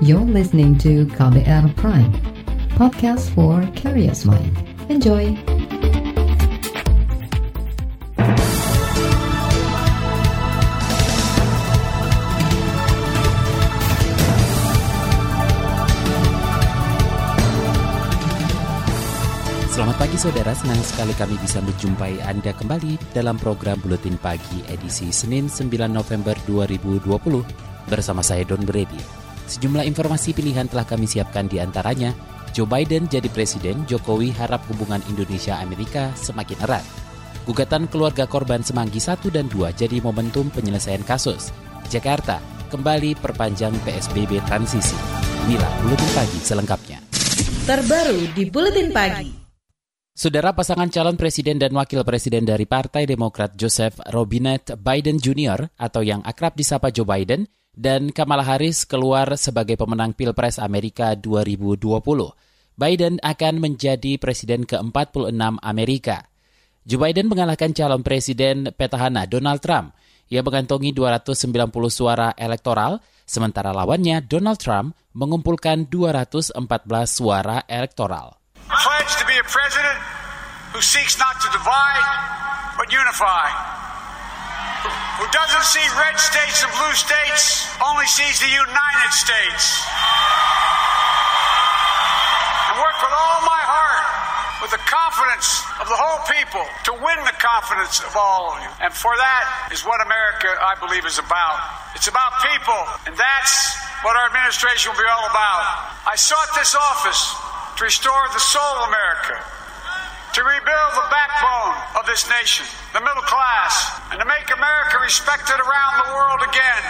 You're listening to KBR Prime, podcast for curious mind. Enjoy! Selamat pagi saudara, senang sekali kami bisa menjumpai Anda kembali dalam program Buletin Pagi edisi Senin 9 November 2020 bersama saya Don Brady. Sejumlah informasi pilihan telah kami siapkan di antaranya, Joe Biden jadi presiden, Jokowi harap hubungan Indonesia-Amerika semakin erat. Gugatan keluarga korban Semanggi 1 dan 2 jadi momentum penyelesaian kasus. Jakarta kembali perpanjang PSBB transisi. Inilah Buletin Pagi selengkapnya. Terbaru di Buletin Pagi. Saudara pasangan calon presiden dan wakil presiden dari Partai Demokrat Joseph Robinette Biden Jr. atau yang akrab disapa Joe Biden dan Kamala Harris keluar sebagai pemenang Pilpres Amerika 2020. Biden akan menjadi presiden ke-46 Amerika. Joe Biden mengalahkan calon presiden petahana Donald Trump yang mengantongi 290 suara elektoral, sementara lawannya Donald Trump mengumpulkan 214 suara elektoral. pledge to be a president who seeks not to divide, but unify. Who doesn't see red states and blue states, only sees the United States. And work with all my heart, with the confidence of the whole people, to win the confidence of all of you. And for that is what America, I believe, is about. It's about people, and that's what our administration will be all about. I sought this office to restore the soul of America, to rebuild the backbone of this nation, the middle class, and to make America respected around the world again.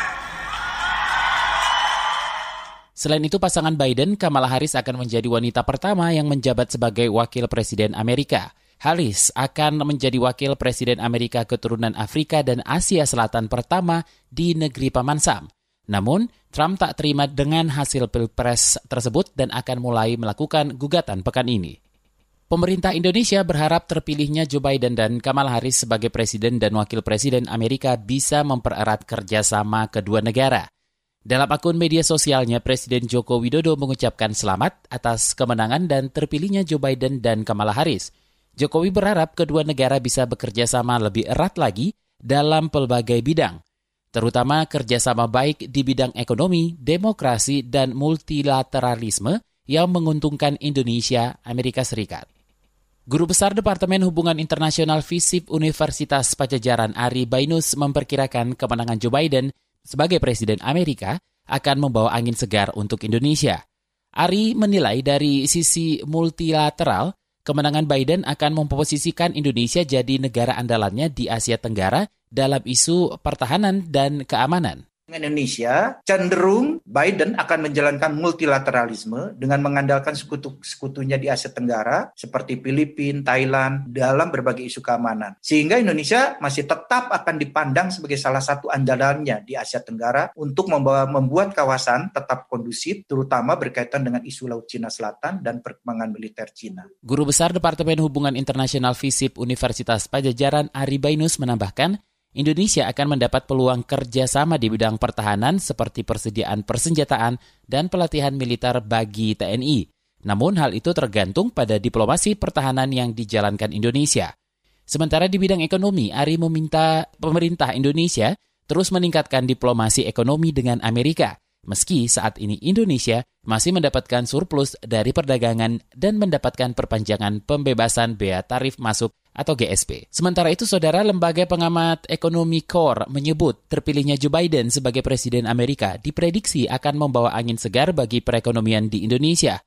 Selain itu, pasangan Biden, Kamala Harris akan menjadi wanita pertama yang menjabat sebagai wakil presiden Amerika. Harris akan menjadi wakil presiden Amerika keturunan Afrika dan Asia Selatan pertama di negeri Paman Sam. Namun, Trump tak terima dengan hasil pilpres tersebut dan akan mulai melakukan gugatan pekan ini. Pemerintah Indonesia berharap terpilihnya Joe Biden dan Kamala Harris sebagai presiden dan wakil presiden Amerika bisa mempererat kerjasama kedua negara. Dalam akun media sosialnya, Presiden Joko Widodo mengucapkan selamat atas kemenangan dan terpilihnya Joe Biden dan Kamala Harris. Jokowi berharap kedua negara bisa bekerja sama lebih erat lagi dalam pelbagai bidang, terutama kerjasama baik di bidang ekonomi, demokrasi, dan multilateralisme yang menguntungkan Indonesia, Amerika Serikat. Guru Besar Departemen Hubungan Internasional FISIP Universitas Pajajaran Ari Bainus memperkirakan kemenangan Joe Biden sebagai Presiden Amerika akan membawa angin segar untuk Indonesia. Ari menilai dari sisi multilateral, kemenangan Biden akan memposisikan Indonesia jadi negara andalannya di Asia Tenggara dalam isu pertahanan dan keamanan. Indonesia cenderung Biden akan menjalankan multilateralisme dengan mengandalkan sekutu-sekutunya di Asia Tenggara seperti Filipina, Thailand dalam berbagai isu keamanan. Sehingga Indonesia masih tetap akan dipandang sebagai salah satu andalannya di Asia Tenggara untuk membawa, membuat kawasan tetap kondusif terutama berkaitan dengan isu Laut Cina Selatan dan perkembangan militer Cina. Guru Besar Departemen Hubungan Internasional FISIP Universitas Pajajaran Ari Bainus menambahkan, Indonesia akan mendapat peluang kerjasama di bidang pertahanan seperti persediaan persenjataan dan pelatihan militer bagi TNI. Namun hal itu tergantung pada diplomasi pertahanan yang dijalankan Indonesia. Sementara di bidang ekonomi, Ari meminta pemerintah Indonesia terus meningkatkan diplomasi ekonomi dengan Amerika, meski saat ini Indonesia masih mendapatkan surplus dari perdagangan dan mendapatkan perpanjangan pembebasan bea tarif masuk atau GSP. Sementara itu, saudara lembaga pengamat ekonomi CORE menyebut terpilihnya Joe Biden sebagai presiden Amerika diprediksi akan membawa angin segar bagi perekonomian di Indonesia.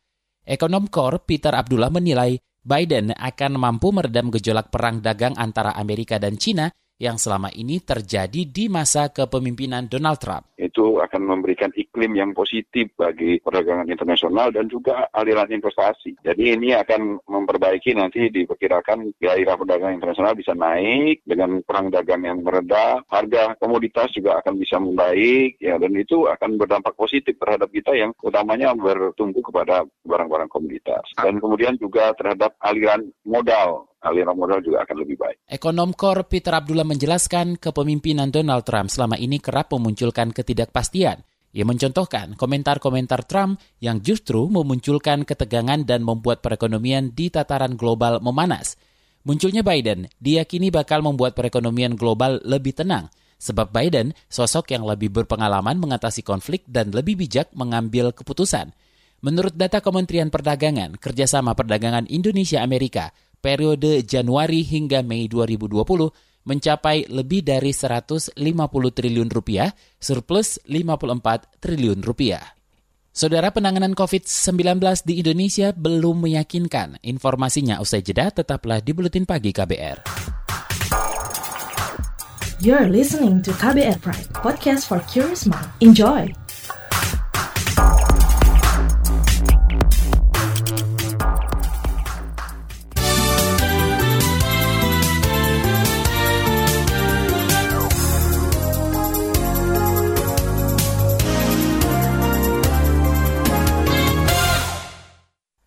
Ekonom CORE Peter Abdullah menilai Biden akan mampu meredam gejolak perang dagang antara Amerika dan China yang selama ini terjadi di masa kepemimpinan Donald Trump. Itu akan memberikan iklim yang positif bagi perdagangan internasional dan juga aliran investasi. Jadi ini akan memperbaiki nanti diperkirakan gairah perdagangan internasional bisa naik dengan perang dagang yang meredah, harga komoditas juga akan bisa membaik ya dan itu akan berdampak positif terhadap kita yang utamanya bertumbuh kepada barang-barang komoditas. Dan kemudian juga terhadap aliran modal aliran modal juga akan lebih baik. Ekonom Kor Peter Abdullah menjelaskan kepemimpinan Donald Trump selama ini kerap memunculkan ketidakpastian Ia mencontohkan komentar-komentar Trump yang justru memunculkan ketegangan dan membuat perekonomian di tataran global memanas. Munculnya Biden diyakini bakal membuat perekonomian global lebih tenang, sebab Biden sosok yang lebih berpengalaman mengatasi konflik dan lebih bijak mengambil keputusan. Menurut data Kementerian Perdagangan, kerjasama perdagangan Indonesia-Amerika periode Januari hingga Mei 2020 mencapai lebih dari 150 triliun rupiah, surplus 54 triliun rupiah. Saudara penanganan COVID-19 di Indonesia belum meyakinkan. Informasinya usai jeda tetaplah di Buletin Pagi KBR. You're listening to KBR Pride, podcast for curious mind. Enjoy!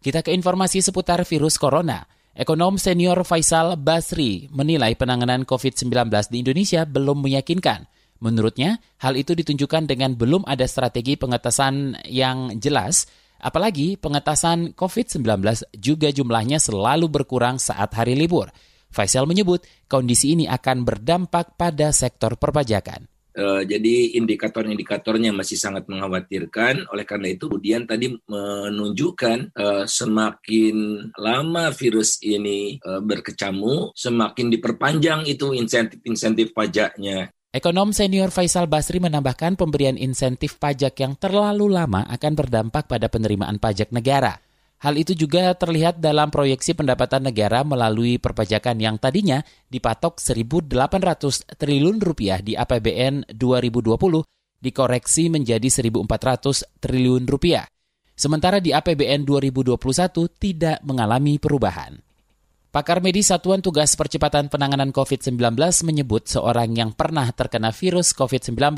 Kita ke informasi seputar virus corona. Ekonom senior Faisal Basri menilai penanganan COVID-19 di Indonesia belum meyakinkan. Menurutnya, hal itu ditunjukkan dengan belum ada strategi pengetasan yang jelas, apalagi pengetasan COVID-19 juga jumlahnya selalu berkurang saat hari libur. Faisal menyebut kondisi ini akan berdampak pada sektor perpajakan. Uh, jadi indikator-indikatornya masih sangat mengkhawatirkan. Oleh karena itu, kemudian tadi menunjukkan uh, semakin lama virus ini uh, berkecamuk, semakin diperpanjang itu insentif-insentif pajaknya. Ekonom senior Faisal Basri menambahkan pemberian insentif pajak yang terlalu lama akan berdampak pada penerimaan pajak negara. Hal itu juga terlihat dalam proyeksi pendapatan negara melalui perpajakan yang tadinya dipatok 1.800 triliun rupiah di APBN 2020 dikoreksi menjadi 1.400 triliun rupiah. Sementara di APBN 2021 tidak mengalami perubahan. Pakar medis Satuan Tugas Percepatan Penanganan COVID-19 menyebut seorang yang pernah terkena virus COVID-19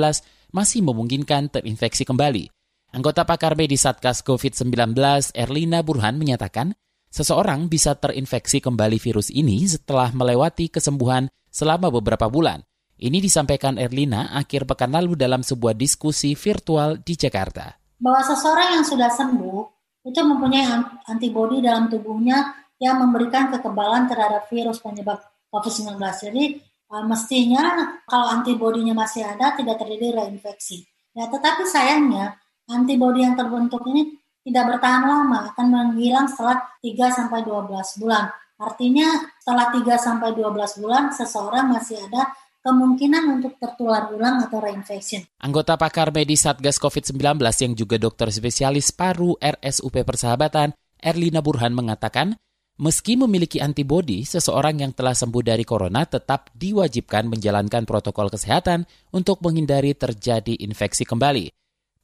masih memungkinkan terinfeksi kembali. Anggota pakar medis Satgas COVID-19 Erlina Burhan menyatakan, seseorang bisa terinfeksi kembali virus ini setelah melewati kesembuhan selama beberapa bulan. Ini disampaikan Erlina akhir pekan lalu dalam sebuah diskusi virtual di Jakarta. Bahwa seseorang yang sudah sembuh itu mempunyai antibodi dalam tubuhnya yang memberikan kekebalan terhadap virus penyebab COVID-19. Jadi uh, mestinya kalau antibodinya masih ada tidak terjadi reinfeksi. Ya, tetapi sayangnya antibodi yang terbentuk ini tidak bertahan lama, akan menghilang setelah 3 sampai 12 bulan. Artinya setelah 3 sampai 12 bulan seseorang masih ada kemungkinan untuk tertular ulang atau reinfection. Anggota pakar medis Satgas COVID-19 yang juga dokter spesialis paru RSUP Persahabatan, Erlina Burhan mengatakan, meski memiliki antibodi, seseorang yang telah sembuh dari corona tetap diwajibkan menjalankan protokol kesehatan untuk menghindari terjadi infeksi kembali.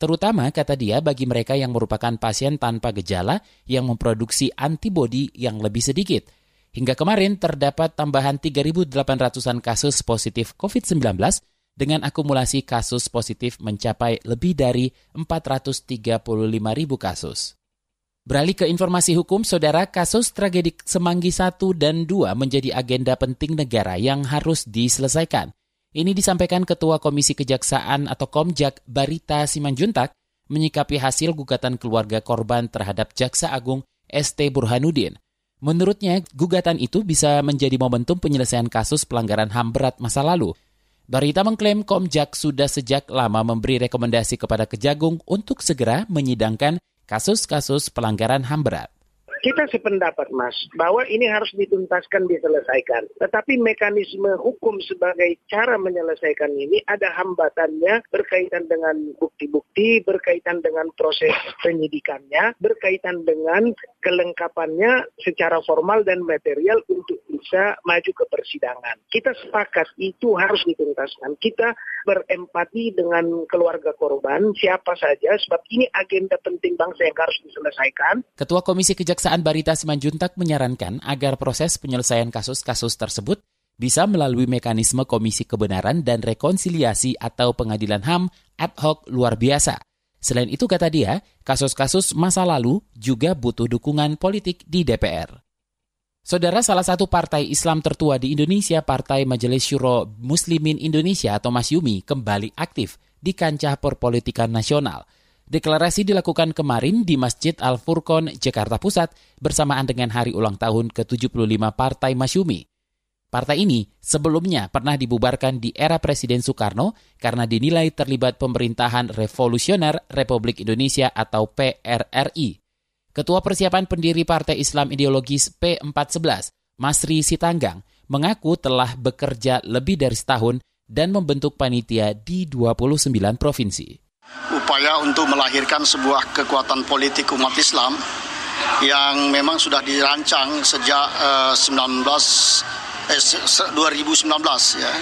Terutama, kata dia, bagi mereka yang merupakan pasien tanpa gejala yang memproduksi antibodi yang lebih sedikit. Hingga kemarin terdapat tambahan 3.800-an kasus positif COVID-19 dengan akumulasi kasus positif mencapai lebih dari 435.000 kasus. Beralih ke informasi hukum, saudara, kasus tragedi Semanggi 1 dan 2 menjadi agenda penting negara yang harus diselesaikan. Ini disampaikan Ketua Komisi Kejaksaan atau Komjak Barita Simanjuntak menyikapi hasil gugatan keluarga korban terhadap Jaksa Agung ST Burhanuddin. Menurutnya, gugatan itu bisa menjadi momentum penyelesaian kasus pelanggaran HAM berat masa lalu. Barita mengklaim Komjak sudah sejak lama memberi rekomendasi kepada Kejagung untuk segera menyidangkan kasus-kasus pelanggaran HAM berat. Kita sependapat Mas, bahwa ini harus dituntaskan, diselesaikan. Tetapi mekanisme hukum sebagai cara menyelesaikan ini ada hambatannya berkaitan dengan bukti-bukti, berkaitan dengan proses penyidikannya, berkaitan dengan kelengkapannya secara formal dan material untuk bisa maju ke persidangan. Kita sepakat itu harus dituntaskan. Kita berempati dengan keluarga korban, siapa saja, sebab ini agenda penting bangsa yang harus diselesaikan. Ketua Komisi Kejaksaan Kejaksaan Barita Simanjuntak menyarankan agar proses penyelesaian kasus-kasus tersebut bisa melalui mekanisme Komisi Kebenaran dan Rekonsiliasi atau Pengadilan HAM ad hoc luar biasa. Selain itu, kata dia, kasus-kasus masa lalu juga butuh dukungan politik di DPR. Saudara salah satu partai Islam tertua di Indonesia, Partai Majelis Syuro Muslimin Indonesia atau Masyumi, kembali aktif di kancah perpolitikan nasional. Deklarasi dilakukan kemarin di Masjid Al-Furqon, Jakarta Pusat bersamaan dengan hari ulang tahun ke-75 Partai Masyumi. Partai ini sebelumnya pernah dibubarkan di era Presiden Soekarno karena dinilai terlibat pemerintahan revolusioner Republik Indonesia atau PRRI. Ketua Persiapan Pendiri Partai Islam Ideologis P411, Masri Sitanggang, mengaku telah bekerja lebih dari setahun dan membentuk panitia di 29 provinsi. Upaya untuk melahirkan sebuah kekuatan politik umat Islam yang memang sudah dirancang sejak uh, 19 eh, 2019 ya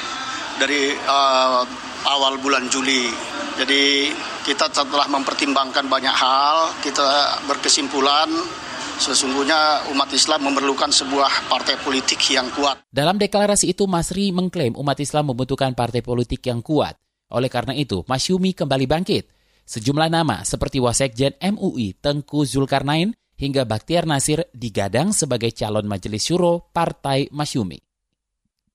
dari uh, awal bulan Juli. Jadi kita telah mempertimbangkan banyak hal, kita berkesimpulan sesungguhnya umat Islam memerlukan sebuah partai politik yang kuat. Dalam deklarasi itu Masri mengklaim umat Islam membutuhkan partai politik yang kuat. Oleh karena itu, Masyumi kembali bangkit. Sejumlah nama seperti Wasekjen MUI Tengku Zulkarnain hingga Baktiar Nasir digadang sebagai calon majelis syuro Partai Masyumi.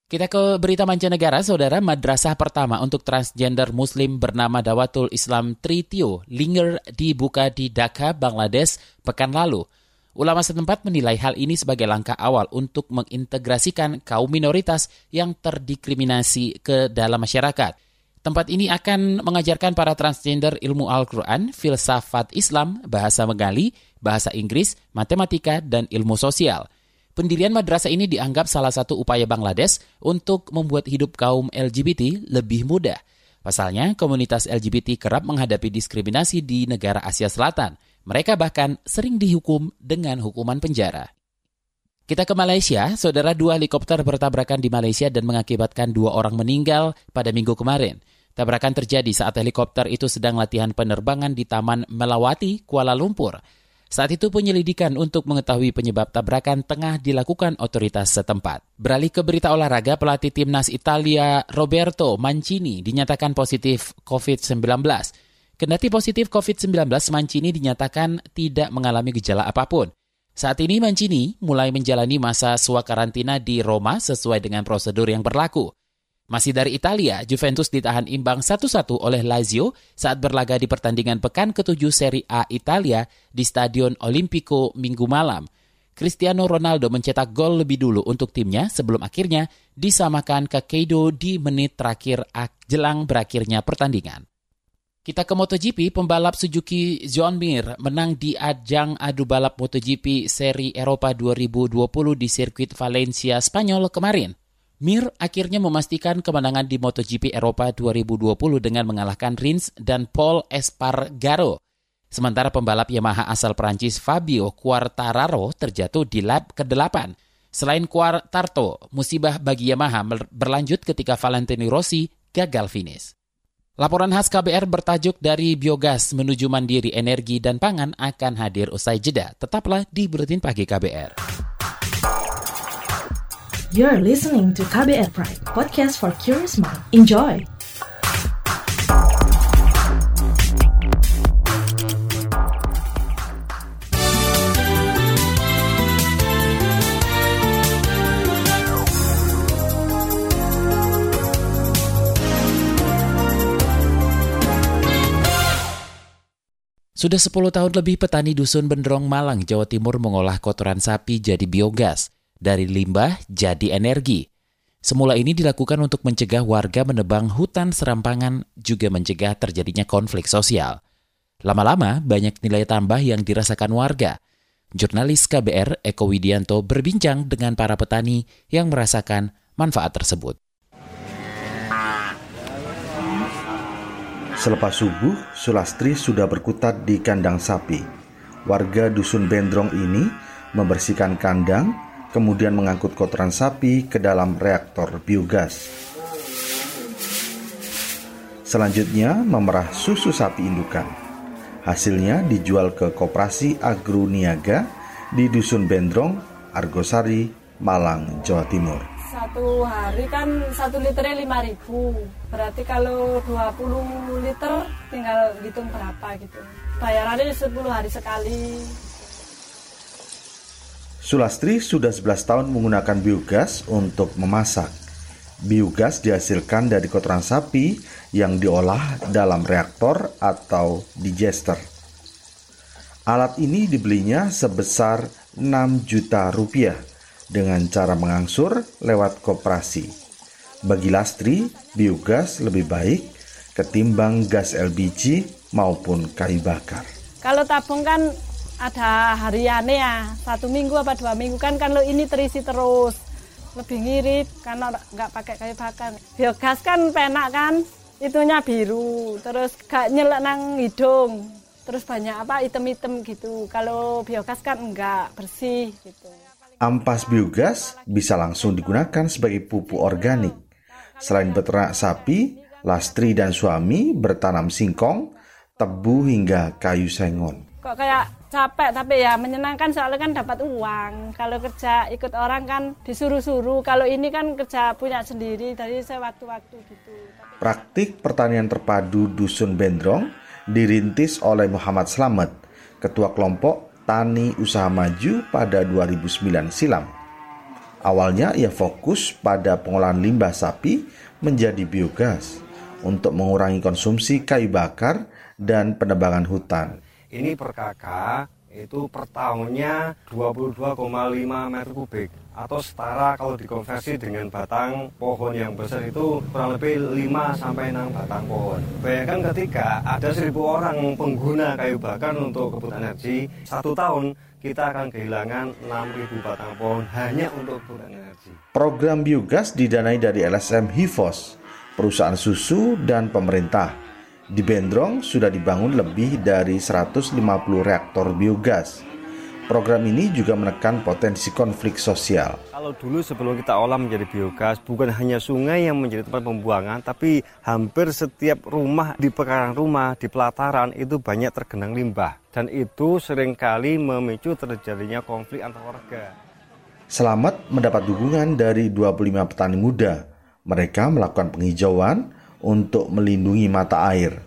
Kita ke berita mancanegara, saudara. Madrasah pertama untuk transgender muslim bernama Dawatul Islam Tritio Linger dibuka di Dhaka, Bangladesh pekan lalu. Ulama setempat menilai hal ini sebagai langkah awal untuk mengintegrasikan kaum minoritas yang terdiskriminasi ke dalam masyarakat. Tempat ini akan mengajarkan para transgender ilmu Al-Quran, filsafat Islam, bahasa Megali, bahasa Inggris, matematika, dan ilmu sosial – Pendirian madrasah ini dianggap salah satu upaya Bangladesh untuk membuat hidup kaum LGBT lebih mudah. Pasalnya, komunitas LGBT kerap menghadapi diskriminasi di negara Asia Selatan. Mereka bahkan sering dihukum dengan hukuman penjara. Kita ke Malaysia, saudara dua helikopter bertabrakan di Malaysia dan mengakibatkan dua orang meninggal pada minggu kemarin. Tabrakan terjadi saat helikopter itu sedang latihan penerbangan di Taman Melawati, Kuala Lumpur. Saat itu penyelidikan untuk mengetahui penyebab tabrakan tengah dilakukan otoritas setempat. Beralih ke berita olahraga, pelatih timnas Italia Roberto Mancini dinyatakan positif COVID-19. Kendati positif COVID-19, Mancini dinyatakan tidak mengalami gejala apa pun. Saat ini Mancini mulai menjalani masa swakarantina di Roma sesuai dengan prosedur yang berlaku. Masih dari Italia, Juventus ditahan imbang 1-1 oleh Lazio saat berlaga di pertandingan pekan ke-7 Serie A Italia di Stadion Olimpico minggu malam. Cristiano Ronaldo mencetak gol lebih dulu untuk timnya sebelum akhirnya disamakan ke Keido di menit terakhir jelang berakhirnya pertandingan. Kita ke MotoGP, pembalap Suzuki John Mir menang di ajang adu balap MotoGP Seri Eropa 2020 di sirkuit Valencia, Spanyol kemarin. Mir akhirnya memastikan kemenangan di MotoGP Eropa 2020 dengan mengalahkan Rins dan Paul Espargaro. Sementara pembalap Yamaha asal Prancis Fabio Quartararo terjatuh di lap ke-8. Selain Quartararo, musibah bagi Yamaha berlanjut ketika Valentino Rossi gagal finish. Laporan khas KBR bertajuk dari biogas menuju mandiri energi dan pangan akan hadir usai jeda. Tetaplah di Buletin Pagi KBR. You're listening to KBR Pride, podcast for curious mind. Enjoy! Sudah 10 tahun lebih petani Dusun Benderong Malang, Jawa Timur mengolah kotoran sapi jadi biogas dari limbah jadi energi. Semula ini dilakukan untuk mencegah warga menebang hutan serampangan juga mencegah terjadinya konflik sosial. Lama-lama banyak nilai tambah yang dirasakan warga. Jurnalis KBR Eko Widianto berbincang dengan para petani yang merasakan manfaat tersebut. Selepas subuh, Sulastri sudah berkutat di kandang sapi. Warga Dusun Bendrong ini membersihkan kandang kemudian mengangkut kotoran sapi ke dalam reaktor biogas. Selanjutnya, memerah susu sapi indukan. Hasilnya dijual ke Koperasi Agroniaga di Dusun Bendrong, Argosari, Malang, Jawa Timur. Satu hari kan satu liternya lima ribu. Berarti kalau 20 liter tinggal hitung berapa gitu. Bayarannya 10 hari sekali. Sulastri sudah 11 tahun menggunakan biogas untuk memasak. Biogas dihasilkan dari kotoran sapi yang diolah dalam reaktor atau digester. Alat ini dibelinya sebesar 6 juta rupiah dengan cara mengangsur lewat koperasi. Bagi Lastri, biogas lebih baik ketimbang gas LPG maupun kayu bakar. Kalau tabung kan ada hariannya ya, satu minggu apa dua minggu kan kalau ini terisi terus lebih ngirit karena nggak pakai kayu bakar. Biogas kan penak kan, itunya biru, terus gak nyelek nang hidung, terus banyak apa item-item gitu. Kalau biogas kan enggak bersih gitu. Ampas biogas bisa langsung digunakan sebagai pupuk organik. Selain beternak sapi, Lastri dan suami bertanam singkong, tebu hingga kayu sengon. Kok kayak capek tapi ya menyenangkan soalnya kan dapat uang. Kalau kerja ikut orang kan disuruh-suruh. Kalau ini kan kerja punya sendiri dari saya waktu-waktu gitu. Praktik pertanian terpadu Dusun Bendrong dirintis oleh Muhammad Slamet, Ketua Kelompok Tani Usaha Maju pada 2009 silam. Awalnya ia fokus pada pengolahan limbah sapi menjadi biogas untuk mengurangi konsumsi kayu bakar dan penebangan hutan. Ini per kakak itu per tahunnya 22,5 meter kubik atau setara kalau dikonversi dengan batang pohon yang besar itu kurang lebih 5 sampai 6 batang pohon. Bayangkan ketika ada 1000 orang pengguna kayu bakar untuk kebutuhan energi, satu tahun kita akan kehilangan 6.000 batang pohon hanya untuk kebutuhan energi. Program biogas didanai dari LSM Hivos, perusahaan susu dan pemerintah. Di Bendrong sudah dibangun lebih dari 150 reaktor biogas. Program ini juga menekan potensi konflik sosial. Kalau dulu sebelum kita olah menjadi biogas, bukan hanya sungai yang menjadi tempat pembuangan, tapi hampir setiap rumah di pekarangan rumah, di pelataran itu banyak tergenang limbah. Dan itu sering kali memicu terjadinya konflik antar warga. Selamat mendapat dukungan dari 25 petani muda. Mereka melakukan penghijauan, untuk melindungi mata air.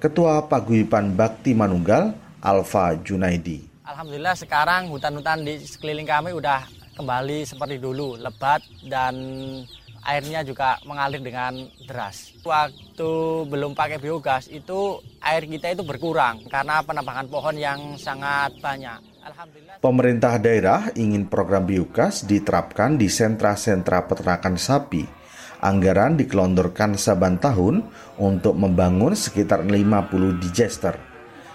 Ketua Paguyuban Bakti Manunggal, Alfa Junaidi. Alhamdulillah sekarang hutan-hutan di sekeliling kami udah kembali seperti dulu, lebat dan airnya juga mengalir dengan deras. Waktu belum pakai biogas itu air kita itu berkurang karena penebangan pohon yang sangat banyak. Alhamdulillah. Pemerintah daerah ingin program biogas diterapkan di sentra-sentra peternakan sapi Anggaran dikelontorkan saban tahun untuk membangun sekitar 50 digester.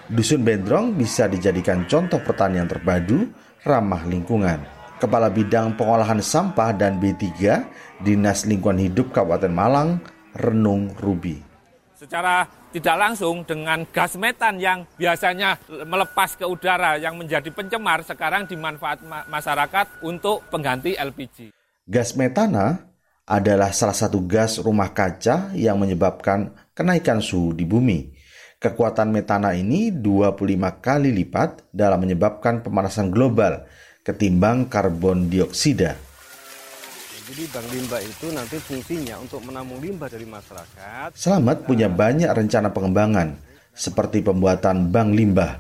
Dusun Bendrong bisa dijadikan contoh pertanian terpadu ramah lingkungan. Kepala Bidang Pengolahan Sampah dan B3 Dinas Lingkungan Hidup Kabupaten Malang, Renung Rubi. Secara tidak langsung dengan gas metan yang biasanya melepas ke udara yang menjadi pencemar sekarang dimanfaat masyarakat untuk pengganti LPG. Gas metana adalah salah satu gas rumah kaca yang menyebabkan kenaikan suhu di bumi. Kekuatan metana ini 25 kali lipat dalam menyebabkan pemanasan global ketimbang karbon dioksida. Jadi bank limbah itu nanti fungsinya untuk menampung limbah dari masyarakat. Selamat punya banyak rencana pengembangan, seperti pembuatan bank limbah.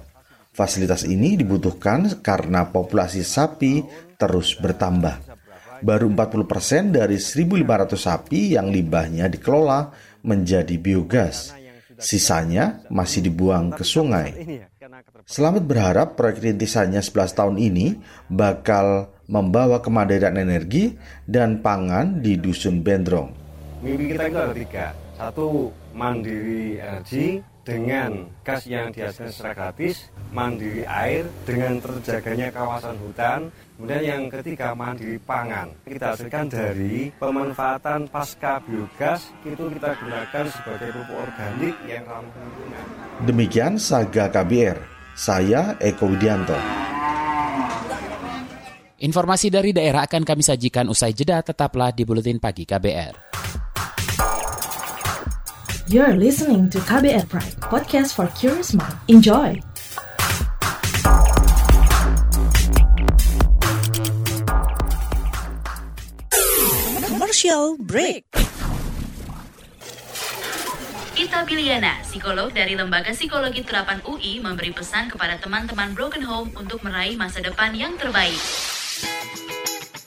Fasilitas ini dibutuhkan karena populasi sapi terus bertambah baru 40% dari 1.500 sapi yang limbahnya dikelola menjadi biogas. Sisanya masih dibuang ke sungai. Selamat berharap proyek rintisannya 11 tahun ini bakal membawa kemandirian energi dan pangan di Dusun Bendrong. Mimpi kita itu ada tiga. Satu, mandiri energi dengan gas yang dihasilkan secara gratis, mandiri air dengan terjaganya kawasan hutan, Kemudian yang ketiga mandiri pangan. Kita hasilkan dari pemanfaatan pasca biogas itu kita gunakan sebagai pupuk organik yang ramah lingkungan. Demikian Saga KBR. Saya Eko Widianto. Informasi dari daerah akan kami sajikan usai jeda tetaplah di Buletin Pagi KBR. You're listening to KBR Pride, podcast for curious mind. Enjoy! Commercial break. Ita Biliana, psikolog dari Lembaga Psikologi Terapan UI, memberi pesan kepada teman-teman Broken Home untuk meraih masa depan yang terbaik.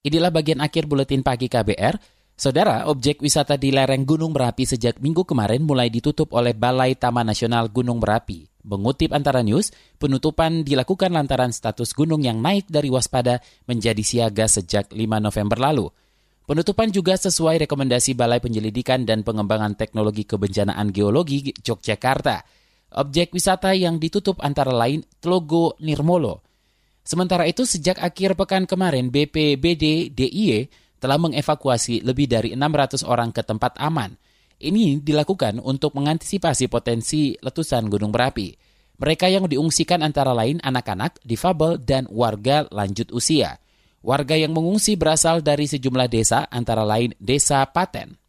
Inilah bagian akhir buletin pagi KBR. Saudara, objek wisata di lereng Gunung Merapi sejak minggu kemarin mulai ditutup oleh Balai Taman Nasional Gunung Merapi. Mengutip antara news, penutupan dilakukan lantaran status gunung yang naik dari waspada menjadi siaga sejak 5 November lalu. Penutupan juga sesuai rekomendasi Balai Penyelidikan dan Pengembangan Teknologi Kebencanaan Geologi Yogyakarta. Objek wisata yang ditutup antara lain Tlogo Nirmolo. Sementara itu, sejak akhir pekan kemarin, BPBD DIY telah mengevakuasi lebih dari 600 orang ke tempat aman. Ini dilakukan untuk mengantisipasi potensi letusan gunung berapi. Mereka yang diungsikan antara lain anak-anak, difabel, dan warga lanjut usia. Warga yang mengungsi berasal dari sejumlah desa, antara lain Desa Paten.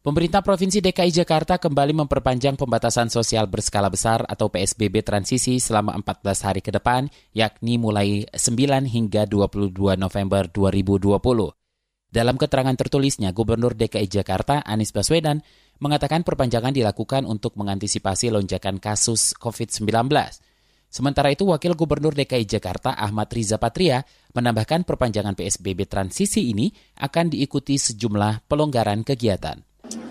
Pemerintah Provinsi DKI Jakarta kembali memperpanjang pembatasan sosial berskala besar atau PSBB transisi selama 14 hari ke depan, yakni mulai 9 hingga 22 November 2020. Dalam keterangan tertulisnya, Gubernur DKI Jakarta Anies Baswedan mengatakan perpanjangan dilakukan untuk mengantisipasi lonjakan kasus COVID-19. Sementara itu, Wakil Gubernur DKI Jakarta Ahmad Riza Patria menambahkan perpanjangan PSBB transisi ini akan diikuti sejumlah pelonggaran kegiatan.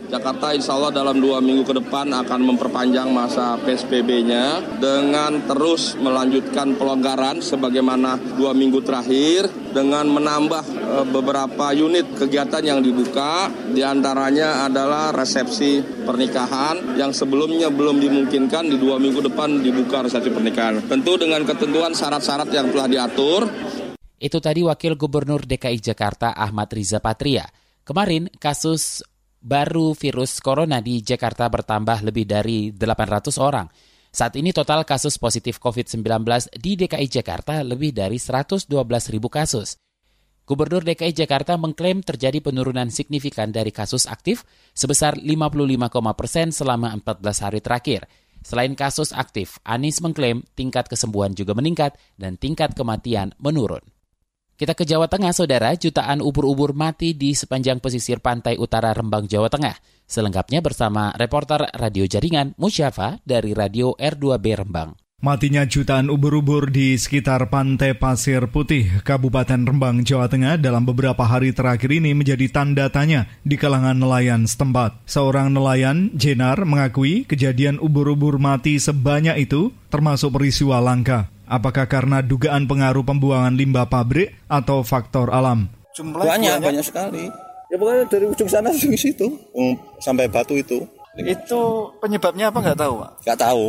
Jakarta insya Allah dalam dua minggu ke depan akan memperpanjang masa PSBB-nya dengan terus melanjutkan pelonggaran sebagaimana dua minggu terakhir dengan menambah e, beberapa unit kegiatan yang dibuka di antaranya adalah resepsi pernikahan yang sebelumnya belum dimungkinkan di dua minggu depan dibuka resepsi pernikahan. Tentu dengan ketentuan syarat-syarat yang telah diatur. Itu tadi Wakil Gubernur DKI Jakarta Ahmad Riza Patria. Kemarin kasus baru virus corona di Jakarta bertambah lebih dari 800 orang. Saat ini total kasus positif COVID-19 di DKI Jakarta lebih dari 112 ribu kasus. Gubernur DKI Jakarta mengklaim terjadi penurunan signifikan dari kasus aktif sebesar 55, persen selama 14 hari terakhir. Selain kasus aktif, Anies mengklaim tingkat kesembuhan juga meningkat dan tingkat kematian menurun. Kita ke Jawa Tengah, saudara. Jutaan ubur-ubur mati di sepanjang pesisir pantai utara Rembang, Jawa Tengah. Selengkapnya bersama reporter Radio Jaringan Musyafa dari Radio R2B Rembang. Matinya jutaan ubur-ubur di sekitar Pantai Pasir Putih, Kabupaten Rembang, Jawa Tengah dalam beberapa hari terakhir ini menjadi tanda tanya di kalangan nelayan setempat. Seorang nelayan, Jenar, mengakui kejadian ubur-ubur mati sebanyak itu termasuk peristiwa langka. Apakah karena dugaan pengaruh pembuangan limbah pabrik atau faktor alam? Jumlah banyak, banyak, sekali. Ya pokoknya dari ujung sana ujung situ, sampai batu itu. Itu penyebabnya apa nggak tahu, Pak? Nggak tahu.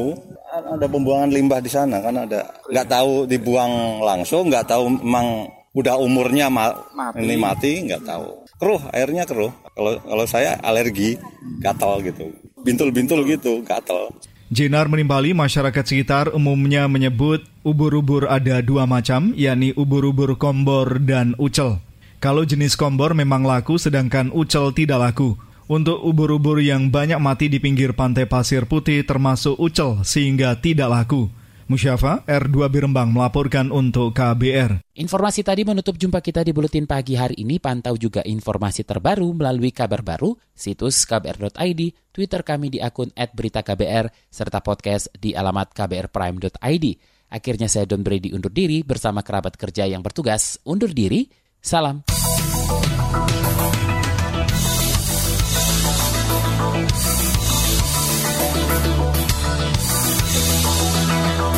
Ada pembuangan limbah di sana kan ada. Nggak tahu dibuang langsung, nggak tahu memang udah umurnya ma mati. ini mati, nggak tahu. Keruh, airnya keruh. Kalau kalau saya alergi, gatal gitu. Bintul-bintul gitu, gatal. Jenar menimbali masyarakat sekitar umumnya menyebut ubur-ubur ada dua macam, yakni ubur-ubur kombor dan ucel. Kalau jenis kombor memang laku sedangkan ucel tidak laku. Untuk ubur-ubur yang banyak mati di pinggir pantai pasir putih termasuk ucel sehingga tidak laku. Musyafa, R2 Birembang melaporkan untuk KBR. Informasi tadi menutup jumpa kita di Buletin Pagi hari ini. Pantau juga informasi terbaru melalui kabar baru, situs kbr.id, Twitter kami di akun @beritaKBR, serta podcast di alamat kbrprime.id. Akhirnya saya Don Brady undur diri bersama kerabat kerja yang bertugas. Undur diri, salam.